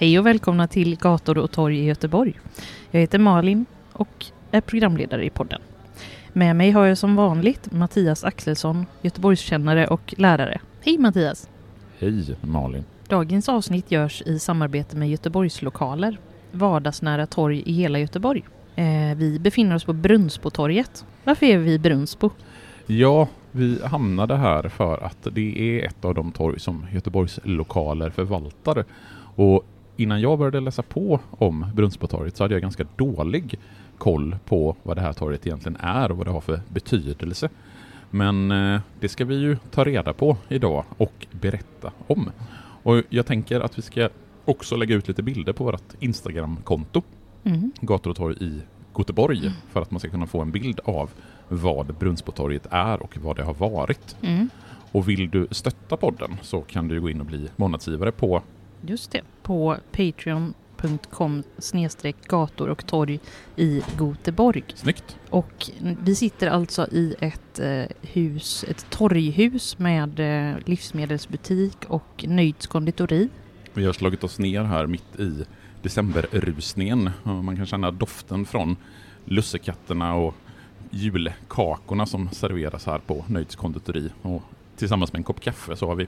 Hej och välkomna till Gator och torg i Göteborg. Jag heter Malin och är programledare i podden. Med mig har jag som vanligt Mattias Axelsson, Göteborgskännare och lärare. Hej Mattias! Hej Malin! Dagens avsnitt görs i samarbete med Göteborgslokaler, vardagsnära torg i hela Göteborg. Eh, vi befinner oss på Brunnsbotorget. Varför är vi i Brunnsbo? Ja, vi hamnade här för att det är ett av de torg som Göteborgslokaler förvaltar. Och innan jag började läsa på om Brunnsbotorget så hade jag ganska dålig koll på vad det här torget egentligen är och vad det har för betydelse. Men eh, det ska vi ju ta reda på idag och berätta om. Och jag tänker att vi ska också lägga ut lite bilder på vårt Instagramkonto, Mm. Gator och torg i Göteborg, för att man ska kunna få en bild av vad Brunnsbotorget är och vad det har varit. Mm. Och vill du stötta podden så kan du gå in och bli månadsgivare på Just det, på patreon.com snedstreck gator och torg i Göteborg. Snyggt! Och vi sitter alltså i ett eh, hus, ett torghus med eh, livsmedelsbutik och Nöjds konditori. Vi har slagit oss ner här mitt i decemberrusningen. Man kan känna doften från lussekatterna och julkakorna som serveras här på Nöjds konditori. Och tillsammans med en kopp kaffe så har vi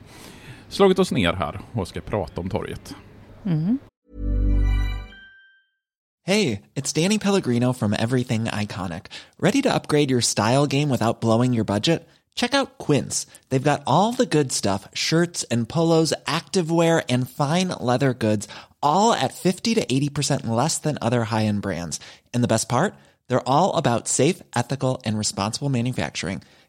slagit oss ner här och ska prata om torget. Mm. Hey, it's Danny Pellegrino from Everything Iconic. Ready to upgrade your style game without blowing your budget? Check out Quince. They've got all the good stuff shirts and polos, activewear, and fine leather goods, all at 50 to 80% less than other high end brands. And the best part? They're all about safe, ethical, and responsible manufacturing.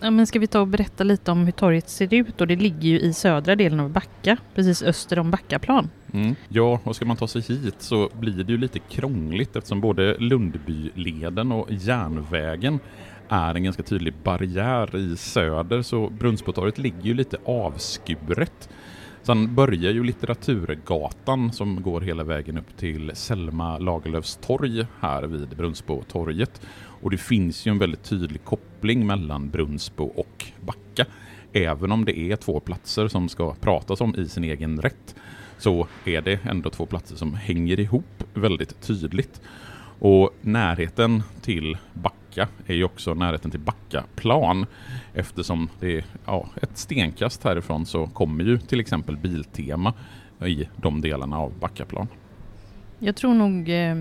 Ja, men ska vi ta och berätta lite om hur torget ser ut? Och det ligger ju i södra delen av Backa, precis öster om Backaplan. Mm. Ja, och ska man ta sig hit så blir det ju lite krångligt eftersom både Lundbyleden och järnvägen är en ganska tydlig barriär i söder så Brunnsbotorget ligger ju lite avskuret. Sen börjar ju Litteraturgatan som går hela vägen upp till Selma Lagerlöfs torg här vid Brunnsbotorget. Och det finns ju en väldigt tydlig koppling mellan Brunnsbo och Backa. Även om det är två platser som ska pratas om i sin egen rätt så är det ändå två platser som hänger ihop väldigt tydligt. Och närheten till Backa är ju också närheten till Backaplan eftersom det är ja, ett stenkast härifrån så kommer ju till exempel Biltema i de delarna av Backaplan. Jag tror nog eh,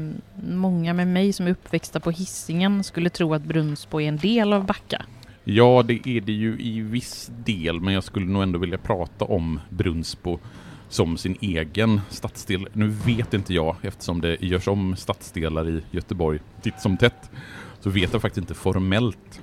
många med mig som är uppväxta på Hisingen skulle tro att Brunnsbo är en del av Backa. Ja, det är det ju i viss del, men jag skulle nog ändå vilja prata om Brunnsbo som sin egen stadsdel. Nu vet inte jag, eftersom det görs om stadsdelar i Göteborg titt som tätt, så vet jag faktiskt inte formellt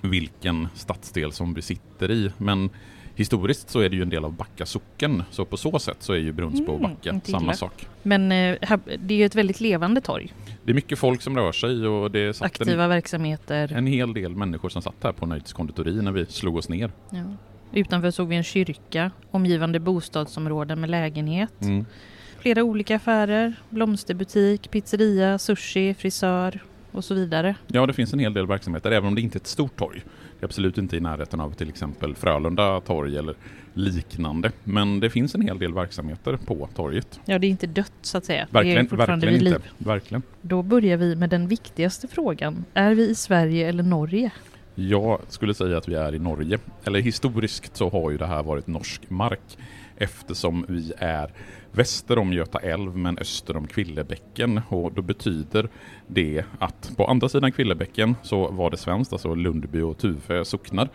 vilken stadsdel som vi sitter i. Men historiskt så är det ju en del av Backa socken, så på så sätt så är ju Brunnsbo och Mm, Backa inte samma sak. Men eh, här- det är ju ett väldigt levande torg. Det är mycket folk som rör sig och det satt en, Aktiva verksamheter. en hel del människor som satt här på Nöjts konditori när vi slog oss ner. Ja. Utanför såg vi en kyrka, omgivande bostadsområden med lägenhet. Mm. Flera olika affärer, blomsterbutik, pizzeria, sushi, frisör och så vidare. Ja, det finns en hel del verksamheter, även om det inte är ett stort torg. Det är absolut inte i närheten av till exempel Frölunda torg eller liknande. Men det finns en hel del verksamheter på torget. Ja, det är inte dött så att säga. det är Verkligen, verkligen vid inte. liv. Verkligen. Då börjar vi med den viktigaste frågan. Är vi i Sverige eller Norge? Jag skulle säga att vi är i Norge. Eller historiskt så har ju det här varit norsk mark eftersom vi är väster om Göta älv men öster om Kvillebäcken och då betyder det att på andra sidan Kvillebäcken så var det svenskt, alltså Lundby och Tuve socknar.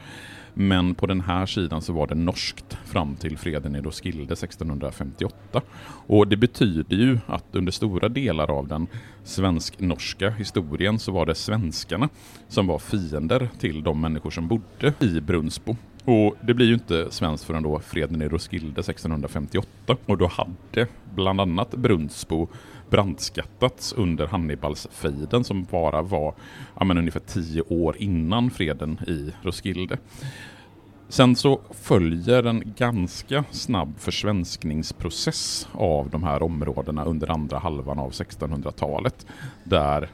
Men på den här sidan så var det norskt fram till freden i Roskilde 1658. Och det betyder ju att under stora delar av den svensk-norska historien så var det svenskarna som var fiender till de människor som bodde i Brunnsbo. Och det blir ju inte svenskt förrän då freden i Roskilde 1658. Och då hade bland annat Brunnsbo brandskattats under Hannibalsfejden som bara var ja, men ungefär tio år innan freden i Roskilde. Sen så följer en ganska snabb försvenskningsprocess av de här områdena under andra halvan av 1600-talet. Där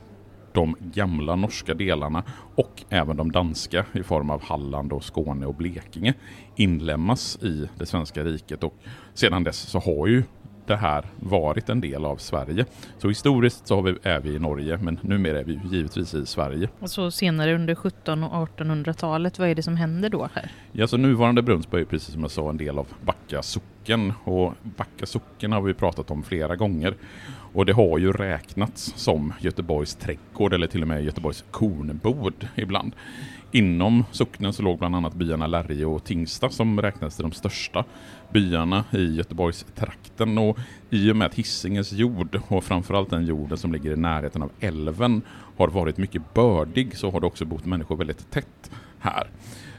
de gamla norska delarna och även de danska i form av Halland, och Skåne och Blekinge inlemmas i det svenska riket och sedan dess så har ju det här varit en del av Sverige. Så historiskt så har vi, är vi i Norge men numera är vi givetvis i Sverige. Och så senare under 1700 och 1800-talet, vad är det som händer då här? Ja, så nuvarande Brunnsbo är precis som jag sa en del av Backa socken och Backa socken har vi pratat om flera gånger och det har ju räknats som Göteborgs trädgård eller till och med Göteborgs kornbod ibland. Inom socknen så låg bland annat byarna Lärje och Tingsta som räknades till de största byarna i Göteborgs trakten och i och med att Hisingens jord och framförallt den jorden som ligger i närheten av älven har varit mycket bördig så har det också bott människor väldigt tätt här.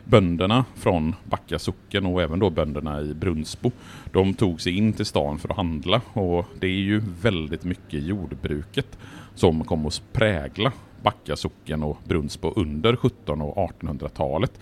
Bönderna från Backa socken och även då bönderna i Brunnsbo, de tog sig in till stan för att handla och det är ju väldigt mycket jordbruket som kom att prägla Backa socken och Brunnsbo under 1700 och 1800-talet.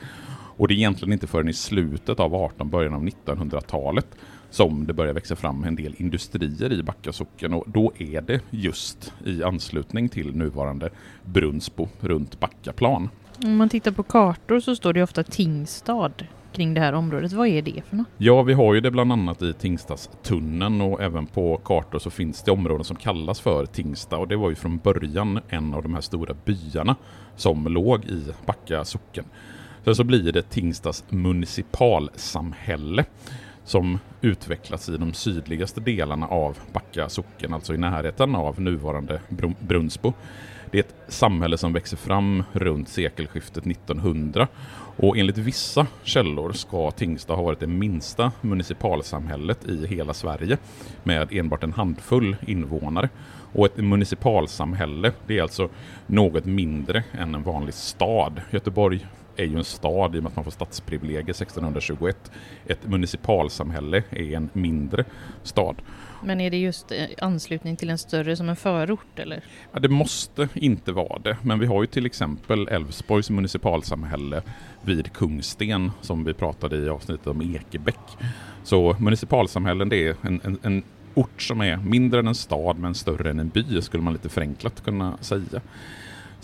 Och det är egentligen inte förrän i slutet av 18 början av 1900-talet som det börjar växa fram en del industrier i Backa socken och då är det just i anslutning till nuvarande Brunnsbo runt Backaplan. Om man tittar på kartor så står det ofta Tingstad kring det här området. Vad är det för något? Ja, vi har ju det bland annat i Tingstadstunneln och även på kartor så finns det områden som kallas för Tingsta och det var ju från början en av de här stora byarna som låg i Backa socken. Sen så blir det Tingstas municipalsamhälle som utvecklats i de sydligaste delarna av Backa socken, alltså i närheten av nuvarande Brunnsbo. Det är ett samhälle som växer fram runt sekelskiftet 1900 och enligt vissa källor ska Tingsta ha varit det minsta municipalsamhället i hela Sverige med enbart en handfull invånare. Och ett municipalsamhälle, det är alltså något mindre än en vanlig stad. Göteborg är ju en stad i och med att man får stadsprivilegier 1621. Ett municipalsamhälle är en mindre stad. Men är det just eh, anslutning till en större som en förort eller? Ja, det måste inte vara det, men vi har ju till exempel Älvsborgs municipalsamhälle vid Kungsten som vi pratade i avsnittet om Ekebäck. Så municipalsamhällen det är en, en, en ort som är mindre än en stad men större än en by skulle man lite förenklat kunna säga.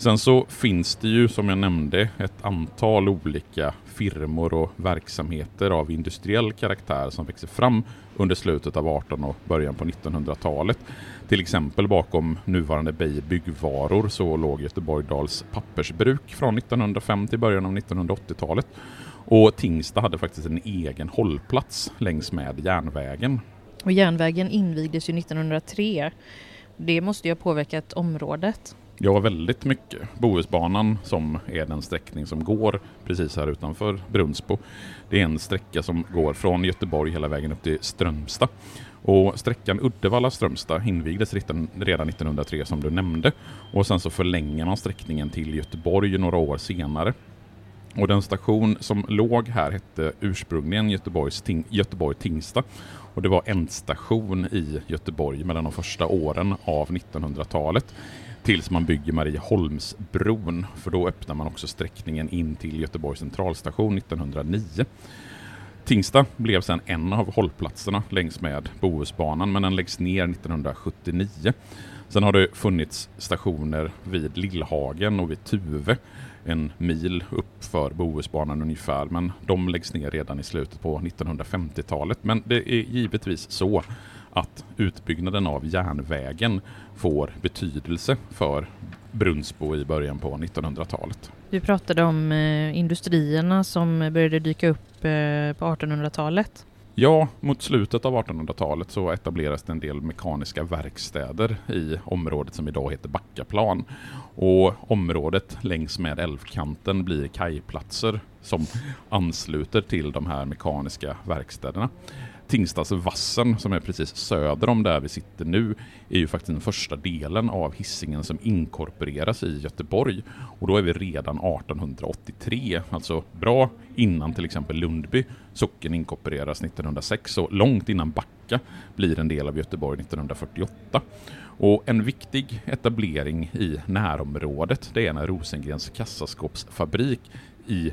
Sen så finns det ju som jag nämnde ett antal olika firmor och verksamheter av industriell karaktär som växer fram under slutet av 18 och början på 1900-talet. Till exempel bakom nuvarande Beijer Byggvaror så låg Göteborg Dals pappersbruk från 1905 till början av 1980-talet. Och Tingsta hade faktiskt en egen hållplats längs med järnvägen. Och järnvägen invigdes ju 1903. Det måste ju ha påverkat området. Ja, väldigt mycket. Bohusbanan som är den sträckning som går precis här utanför Brunnsbo. Det är en sträcka som går från Göteborg hela vägen upp till Strömstad. Och sträckan Uddevalla-Strömstad invigdes redan 1903 som du nämnde. Och sen så förlänger man sträckningen till Göteborg några år senare. Och den station som låg här hette ursprungligen Göteborgs ting, Göteborg Tingsta och det var ändstation i Göteborg mellan de första åren av 1900-talet tills man bygger Marieholmsbron för då öppnar man också sträckningen in till Göteborgs centralstation 1909. Tingsta blev sedan en av hållplatserna längs med Bohusbanan men den läggs ner 1979. Sen har det funnits stationer vid Lillhagen och vid Tuve en mil uppför Bohusbanan ungefär, men de läggs ner redan i slutet på 1950-talet. Men det är givetvis så att utbyggnaden av järnvägen får betydelse för Brunsbo i början på 1900-talet. Du pratade om eh, industrierna som började dyka upp eh, på 1800-talet. Ja, mot slutet av 1800-talet så etableras det en del mekaniska verkstäder i området som idag heter Backaplan. Och området längs med älvkanten blir kajplatser som ansluter till de här mekaniska verkstäderna. Tingstadsvassen som är precis söder om där vi sitter nu är ju faktiskt den första delen av hissingen som inkorporeras i Göteborg. Och då är vi redan 1883, alltså bra innan till exempel Lundby socken inkorporeras 1906 och långt innan Backa blir en del av Göteborg 1948. Och en viktig etablering i närområdet det är när Rosengrens kassaskåpsfabrik i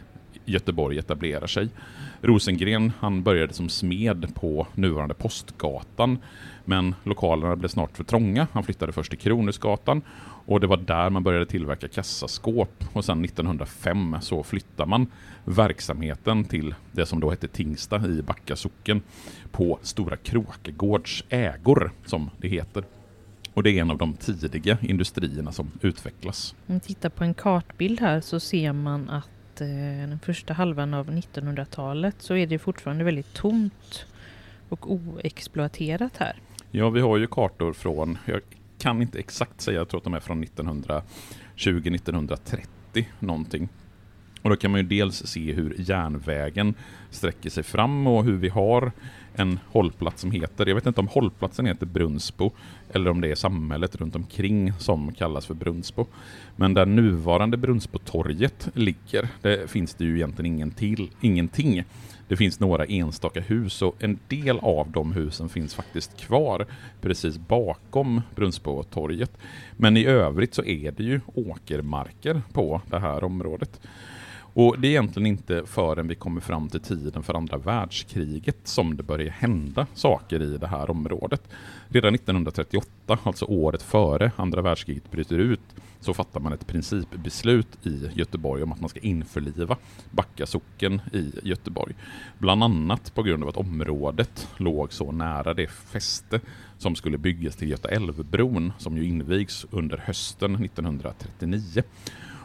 Göteborg etablerar sig. Rosengren han började som smed på nuvarande Postgatan men lokalerna blev snart för trånga. Han flyttade först till Kronhusgatan och det var där man började tillverka kassaskåp och sen 1905 så flyttar man verksamheten till det som då hette Tingsta i Backa socken på Stora Kråkegårds ägor som det heter. Och det är en av de tidiga industrierna som utvecklas. Om man tittar på en kartbild här så ser man att Eh, den första halvan av 1900-talet så är det fortfarande väldigt tomt och oexploaterat här. Ja, vi har ju kartor från, jag kan inte exakt säga, jag tror att de är från 1920-1930 någonting. Och då kan man ju dels se hur järnvägen sträcker sig fram och hur vi har en hållplats som heter, jag vet inte om hållplatsen heter Brunsbo eller om det är samhället runt omkring som kallas för Brunsbo. Men där nuvarande Brunsbotorget ligger, det finns det ju egentligen ingen till, ingenting. Det finns några enstaka hus och en del av de husen finns faktiskt kvar precis bakom Brunsbotorget. Men i övrigt så är det ju åkermarker på det här området. Och det är egentligen inte förrän vi kommer fram till tiden för andra världskriget som det börjar hända saker i det här området. Redan 1938, alltså året före andra världskriget bryter ut, så fattar man ett principbeslut i Göteborg om att man ska införliva Backa socken i Göteborg. Bland annat på grund av att området låg så nära det fäste som skulle byggas till Göta älvbron som ju invigs under hösten 1939.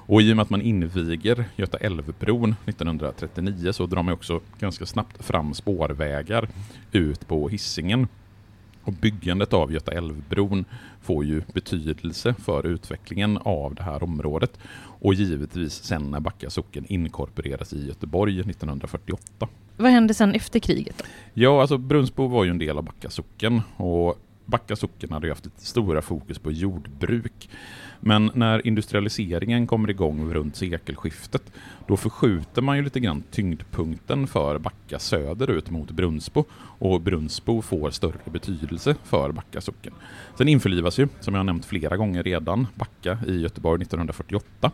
Och i och med att man inviger Göta älvbron 1939 så drar man också ganska snabbt fram spårvägar ut på hissingen. Och byggandet av Göta älvbron får ju betydelse för utvecklingen av det här området. Och givetvis sen när Backa socken inkorporeras i Göteborg 1948. Vad hände sen efter kriget? Då? Ja, alltså Brunsbo var ju en del av Backa socken och Backa socken hade ju haft ett stora fokus på jordbruk. Men när industrialiseringen kommer igång runt sekelskiftet, då förskjuter man ju lite grann tyngdpunkten för Backa söderut mot Brunsbo och Brunsbo får större betydelse för Backa socken. Sen införlivas ju, som jag nämnt flera gånger redan, Backa i Göteborg 1948.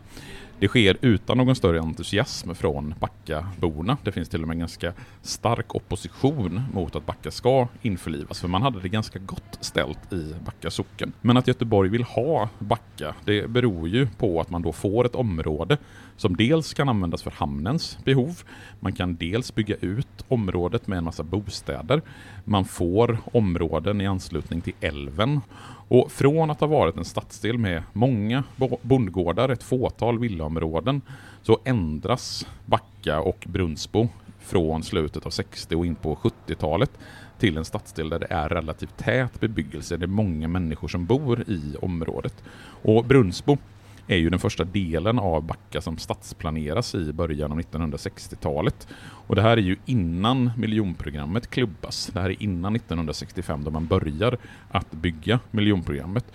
Det sker utan någon större entusiasm från Backaborna. Det finns till och med en ganska stark opposition mot att Backa ska införlivas, för man hade det ganska gott ställt i Backa socken. Men att Göteborg vill ha Backa, det beror ju på att man då får ett område som dels kan användas för hamnens behov, man kan dels bygga ut området med en massa bostäder, man får områden i anslutning till älven och från att ha varit en stadsdel med många bondgårdar, ett fåtal villaområden, så ändras Backa och Brunsbo från slutet av 60 och in på 70-talet till en stadsdel där det är relativt tät bebyggelse. Det är många människor som bor i området. Och Brunsbo är ju den första delen av Backa som stadsplaneras i början av 1960-talet. Och det här är ju innan miljonprogrammet klubbas. Det här är innan 1965 då man börjar att bygga miljonprogrammet.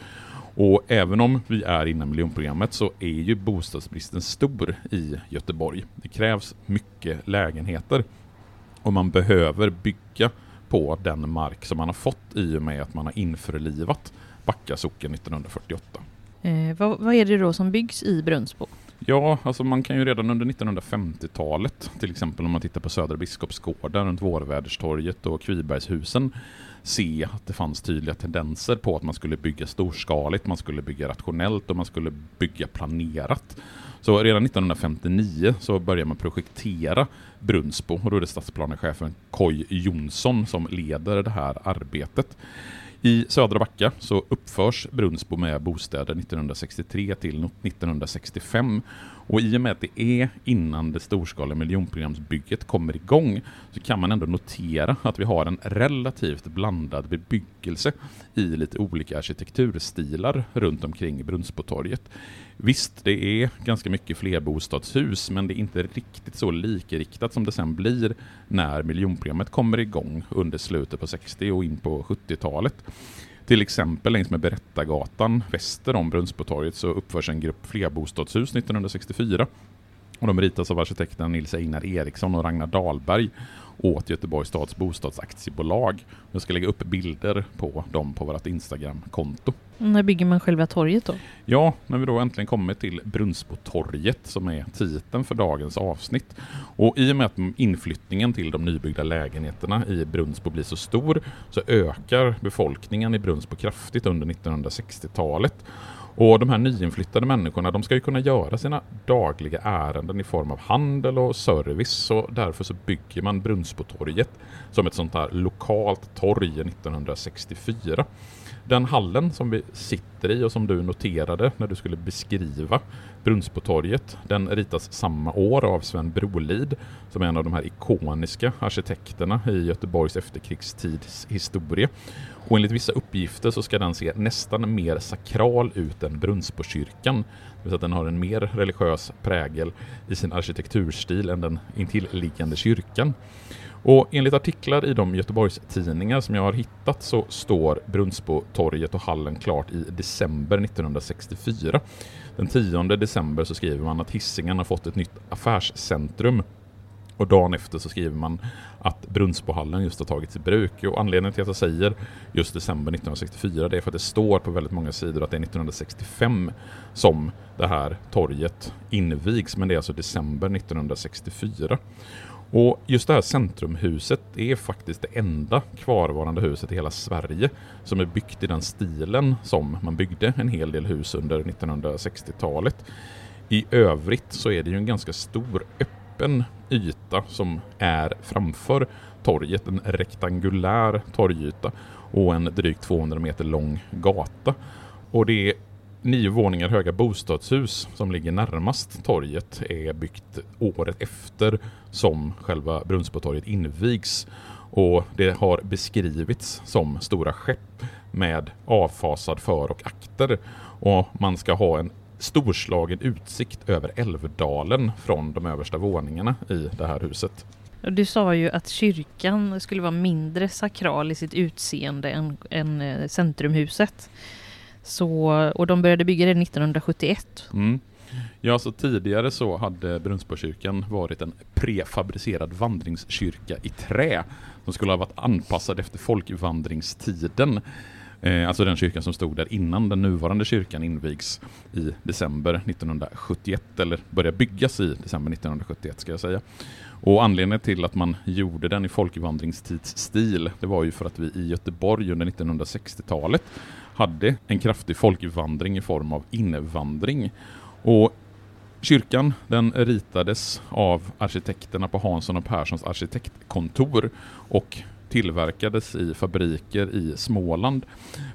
Och även om vi är innan miljonprogrammet så är ju bostadsbristen stor i Göteborg. Det krävs mycket lägenheter och man behöver bygga på den mark som man har fått i och med att man har införlivat Backa socken 1948. Eh, vad, vad, är det då som byggs i Brunnsbo? Ja, alltså man kan ju redan under 1950-talet, till exempel om man tittar på Södra Biskopsgården runt Vårväderstorget och Kvibergshusen, se att det fanns tydliga tendenser på att man skulle bygga storskaligt, man skulle bygga rationellt och man skulle bygga planerat. Så redan 1959 så börjar man projektera Brunnsbo och då är det stadsplanechefen Koy Jonsson som leder det här arbetet. I Södra Backa så uppförs Brunnsbo med bostäder 1963 till 1965 och i och med att det är innan det storskaliga miljonprogramsbygget kommer igång så kan man ändå notera att vi har en relativt blandad bebyggelse i lite olika arkitekturstilar runt omkring Brunnsbotorget. Visst, det är ganska mycket flerbostadshus, men det är inte riktigt så likriktat som det sen blir när miljonprogrammet kommer igång under slutet på 60 och in på 70-talet. Till exempel längs med Berättargatan väster om Brunnsbotorget så uppförs en grupp flerbostadshus 1964 och de ritas av arkitekterna Nils Einar Eriksson och Ragnar Dahlberg åt Göteborgs stads bostadsaktiebolag. Jag ska lägga upp bilder på dem på vårt Instagram-konto. När bygger man själva torget då? Ja, när vi då äntligen kommer till Brunnsbotorget som är titeln för dagens avsnitt. Och i och med att inflyttningen till de nybyggda lägenheterna i Brunnsbo blir så stor så ökar befolkningen i Brunnsbo kraftigt under 1960-talet. Och de här nyinflyttade människorna de ska ju kunna göra sina dagliga ärenden i form av handel och service så därför så bygger man Brunnsbotorget som ett sånt här lokalt torg 1964. Den hallen som vi sitter i och som du noterade när du skulle beskriva Brunnsbotorget, den ritas samma år av Sven Brolid som är en av de här ikoniska arkitekterna i Göteborgs efterkrigstids historia. Och enligt vissa uppgifter så ska den se nästan mer sakral ut än Brunnsbokyrkan. Det vill säga att den har en mer religiös prägel i sin arkitekturstil än den intilliggande kyrkan. Och enligt artiklar i de Göteborgstidningar som jag har hittat så står Brunnsbotorget och hallen klart i december 1964. Den 10 december så skriver man att Hisingen har fått ett nytt affärscentrum och dagen efter så skriver man att Brunnsbohallen just har tagits i bruk. Och anledningen till att jag säger just december 1964 det är för att det står på väldigt många sidor att det är 1965 som det här torget invigs. Men det är alltså december 1964. Och just det här centrumhuset är faktiskt det enda kvarvarande huset i hela Sverige som är byggt i den stilen som man byggde en hel del hus under 1960-talet. I övrigt så är det ju en ganska stor öppen yta som är framför torget, en rektangulär torgyta och en drygt 200 meter lång gata. Och det nio våningar höga bostadshus som ligger närmast torget är byggt året efter som själva Brunnsbotorget invigs. Och det har beskrivits som stora skepp med avfasad för och akter. Och man ska ha en storslagen utsikt över Älvdalen från de översta våningarna i det här huset. Du sa ju att kyrkan skulle vara mindre sakral i sitt utseende än, än eh, centrumhuset. Så, och de började bygga det 1971. Mm. Ja, så tidigare så hade Brunnsborgskyrkan varit en prefabricerad vandringskyrka i trä som skulle ha varit anpassad efter folkvandringstiden. Eh, alltså den kyrkan som stod där innan den nuvarande kyrkan invigs i december 1971, eller började byggas i december 1971 ska jag säga. Och anledningen till att man gjorde den i folkvandringstidsstil, det var ju för att vi i Göteborg under 1960-talet hade en kraftig folkvandring i form av invandring. Och Kyrkan den ritades av arkitekterna på Hansson och Perssons arkitektkontor och tillverkades i fabriker i Småland.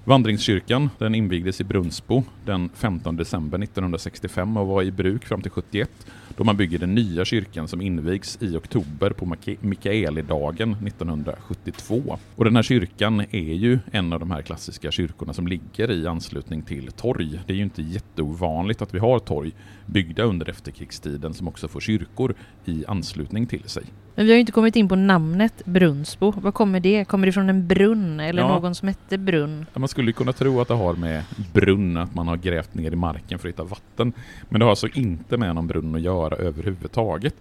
Vandringskyrkan den invigdes i Brunsbo den 15 december 1965 och var i bruk fram till 71 då man bygger den nya kyrkan som invigs i oktober på Mikaelidagen 1972. Och den här kyrkan är ju en av de här klassiska kyrkorna som ligger i anslutning till torg. Det är ju inte jätteovanligt att vi har torg byggda under efterkrigstiden som också får kyrkor i anslutning till sig. Men vi har ju inte kommit in på namnet Brunsbo. Vad kommer det? Kommer det från en brunn eller Ja. någon som hette Brunn? Ja, Man skulle kunna tro att det har med brunn, att man har grävt ner i marken för att hitta vatten. Men det har alltså inte med någon brunn att göra överhuvudtaget.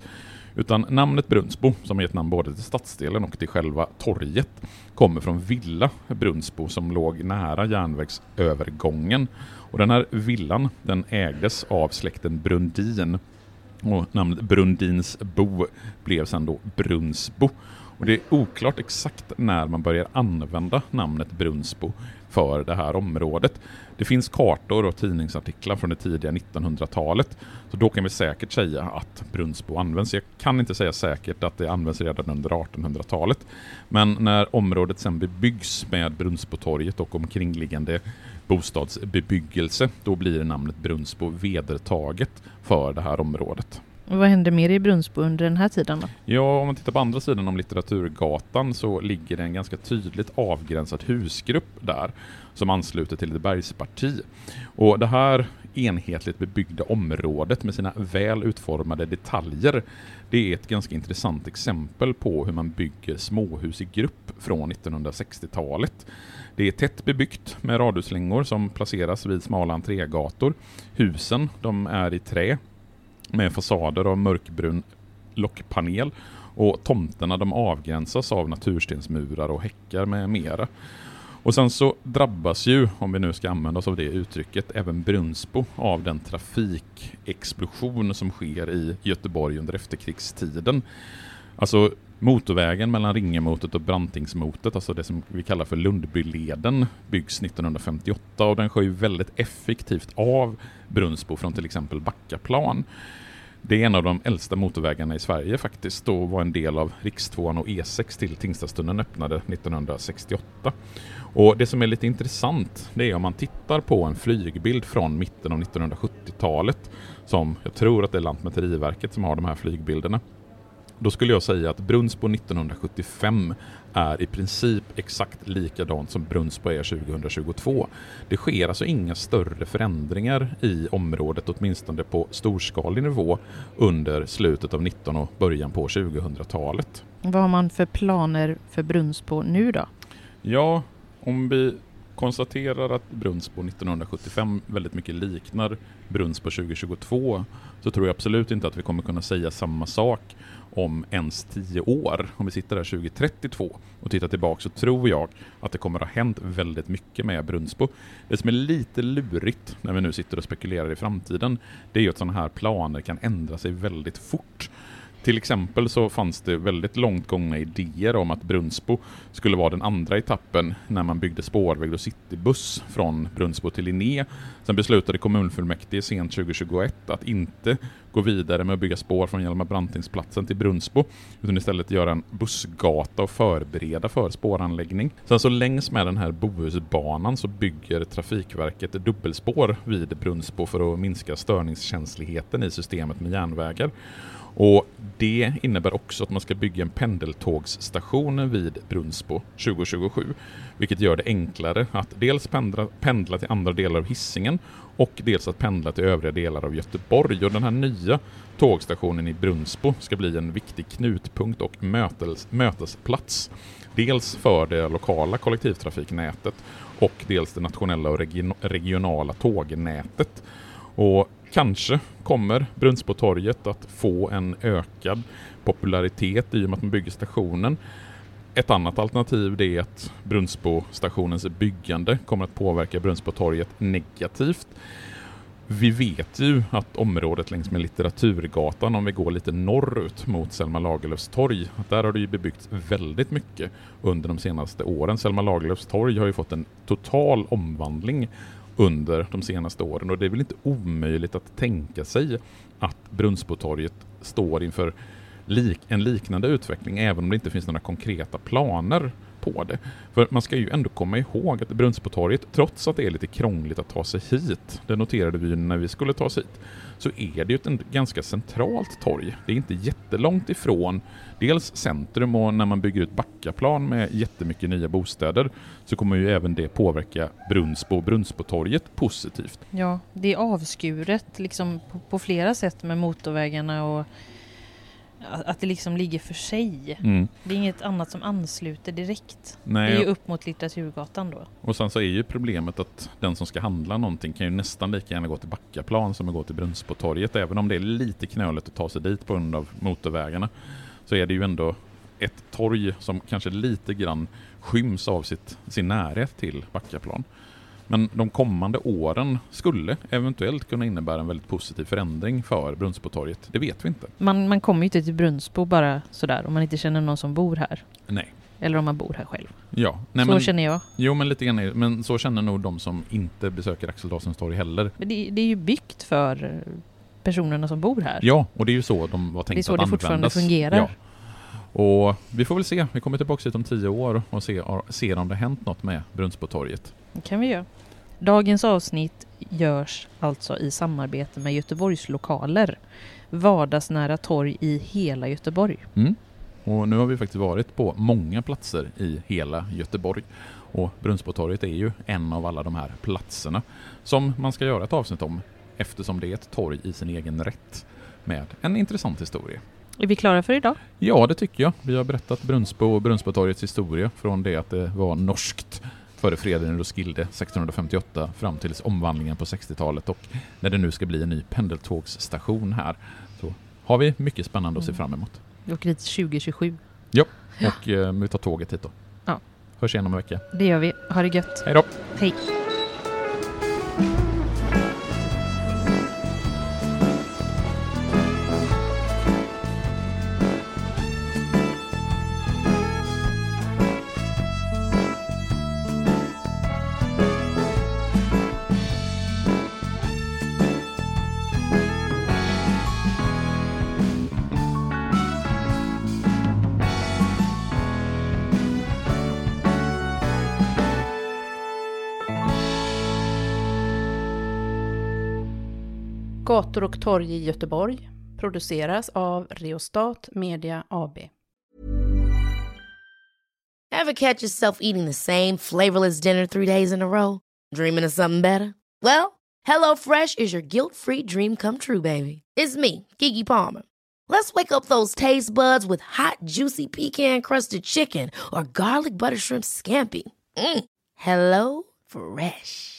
Utan namnet Brunsbo, som är ett namn både till stadsdelen och till själva torget, kommer från Villa Brunsbo som låg nära järnvägsövergången. Och den här villan, den ägdes av släkten Brundin. Och namnet Brundins bo blev sedan då Brunsbo. Och det är oklart exakt när man börjar använda namnet Brunsbo för det här området. Det finns kartor och tidningsartiklar från det tidiga 1900-talet, så då kan vi säkert säga att Brunsbo används. Jag kan inte säga säkert att det används redan under 1800-talet, men när området sen bebyggs med Brunsbotorget och omkringliggande bostadsbebyggelse, då blir namnet Brunsbo vedertaget för det här området. Vad hände mer i Brunsbo under den här tiden då? Ja, om man tittar på andra sidan om Litteraturgatan så ligger det en ganska tydligt avgränsad husgrupp där som ansluter till ett bergsparti. Och det här enhetligt bebyggda området med sina väl utformade detaljer det är ett ganska intressant exempel på hur man bygger småhus i grupp från 1960-talet. Det är tätt bebyggt med radhuslängor som placeras vid smala entrégator. Husen de är i trä med fasader av mörkbrun lockpanel och tomterna de avgränsas av naturstensmurar och häckar med mera. Och sen så drabbas ju, om vi nu ska använda oss av det uttrycket, även Brunsbo av den trafikexplosion som sker i Göteborg under efterkrigstiden. Alltså motorvägen mellan Ringemotet och Brantingsmotet, alltså det som vi kallar för Lundbyleden, byggs 1958 och den skär ju väldigt effektivt av Brunsbo från till exempel Backaplan. Det är en av de äldsta motorvägarna i Sverige faktiskt och var en del av rikstvåan och E6 till Tingstadstunneln öppnade 1968. Och det som är lite intressant det är om man tittar på en flygbild från mitten av 1970-talet som jag tror att det är Lantmäteriverket som har de här flygbilderna. Då skulle jag säga att Brunsbo 1975 är i princip exakt likadant som Brunsbo är 2022. Det sker alltså inga större förändringar i området, åtminstone på storskalig nivå, under slutet av 19 och början på 2000-talet. Vad har man för planer för Brunsbo nu då? Ja, om vi konstaterar att Brunsbo 1975 väldigt mycket liknar Brunsbo 2022 så tror jag absolut inte att vi kommer kunna säga samma sak om ens tio år. Om vi sitter här 2032 och tittar tillbaka så tror jag att det kommer att ha hänt väldigt mycket med Brunsbo. Det som är lite lurigt när vi nu sitter och spekulerar i framtiden det är ju att sådana här planer kan ändra sig väldigt fort. Till exempel så fanns det väldigt långt gångna idéer om att Brunsbo skulle vara den andra etappen när man byggde spårväg och citybuss från Brunsbo till Linné. Sen beslutade kommunfullmäktige sent 2021 att inte gå vidare med att bygga spår från Hjalmar Brantingsplatsen till Brunsbo, utan istället göra en bussgata och förbereda för spåranläggning. Sen så längs med den här Bohusbanan så bygger Trafikverket dubbelspår vid Brunsbo för att minska störningskänsligheten i systemet med järnvägar. Och Det innebär också att man ska bygga en pendeltågsstation vid Brunsbo 2027, vilket gör det enklare att dels pendla, pendla till andra delar av Hisingen och dels att pendla till övriga delar av Göteborg. Och den här nya tågstationen i Brunsbo ska bli en viktig knutpunkt och mötes, mötesplats. Dels för det lokala kollektivtrafiknätet och dels det nationella och region, regionala tågnätet. Och Kanske kommer Brunnsbotorget att få en ökad popularitet i och med att man bygger stationen. Ett annat alternativ det är att Brunnsbostationens byggande kommer att påverka Brunnsbotorget negativt. Vi vet ju att området längs med Litteraturgatan, om vi går lite norrut mot Selma Lagerlöfs torg, där har det ju bebyggts väldigt mycket under de senaste åren. Selma Lagerlöfs torg har ju fått en total omvandling under de senaste åren. Och det är väl inte omöjligt att tänka sig att Brunnsbotorget står inför lik en liknande utveckling även om det inte finns några konkreta planer på det. För man ska ju ändå komma ihåg att Brunnsbotorget, trots att det är lite krångligt att ta sig hit, det noterade vi när vi skulle ta oss hit, så är det ju ett ganska centralt torg. Det är inte jättelångt ifrån dels centrum och när man bygger ut Backaplan med jättemycket nya bostäder så kommer ju även det påverka Brunnsbo och Brunnsbotorget positivt. Ja, det är avskuret liksom på, på flera sätt med motorvägarna och att det liksom ligger för sig. Mm. Det är inget annat som ansluter direkt. Nej, Det är ju upp mot Litteraturgatan då. och sen så är ju problemet att den som ska handla någonting kan ju nästan lika gärna gå till Backaplan som att gå till Brunnsbotorget. Även om det är lite knöligt att ta sig dit på grund av motorvägarna så är det ju ändå ett torg som kanske lite grann skyms av sitt, sin närhet till Backaplan. Men de kommande åren skulle eventuellt kunna innebära en väldigt positiv förändring för Brunnsbotorget. Det vet vi inte. Man, man kommer ju inte till Brunnsbo bara sådär om man inte känner någon som bor här. Nej. Eller om man bor här själv. Ja, nej, så men, känner jag. Jo, men lite grann men så känner nog de som inte besöker Axel Dahlsens torg heller. Men det, det är ju byggt för personerna som bor här. Ja, och det är ju så de var tänkt Det är så att det fortfarande användas. fungerar. Ja. Och vi får väl se. Vi kommer tillbaka hit om tio år och se, se om det hänt något med Brunnsbotorget. Det kan vi göra. Dagens avsnitt görs alltså i samarbete med Göteborgs lokaler. Vardagsnära torg i hela Göteborg. Mm. Och nu har vi faktiskt varit på många platser i hela Göteborg. Och Brunnsbotorget är ju en av alla de här platserna som man ska göra ett avsnitt om eftersom det är ett torg i sin egen rätt med en intressant historia. Är vi klara för idag? Ja, det tycker jag. Vi har berättat Brunnsbo och Brunnsbotorgets historia från det att det var norskt före freden i Roskilde 1658 fram till omvandlingen på 60-talet och när det nu ska bli en ny pendeltågsstation här. Så har vi mycket spännande att se fram emot. Vi åker dit 2027. Och eh, vi tar tåget hit då. Ja. Hörs igen om en vecka. Det gör vi. Ha det gött. Hej då! Hej. Gator och torg i Göteborg produceras av Reostat Media AB. Ever catch yourself eating the same flavorless dinner three days in a row? Dreaming of something better? Well, HelloFresh is your guilt-free dream come true, baby. It's me, Gigi Palmer. Let's wake up those taste buds with hot, juicy pecan-crusted chicken or garlic butter shrimp scampi. Mm. Hello Fresh.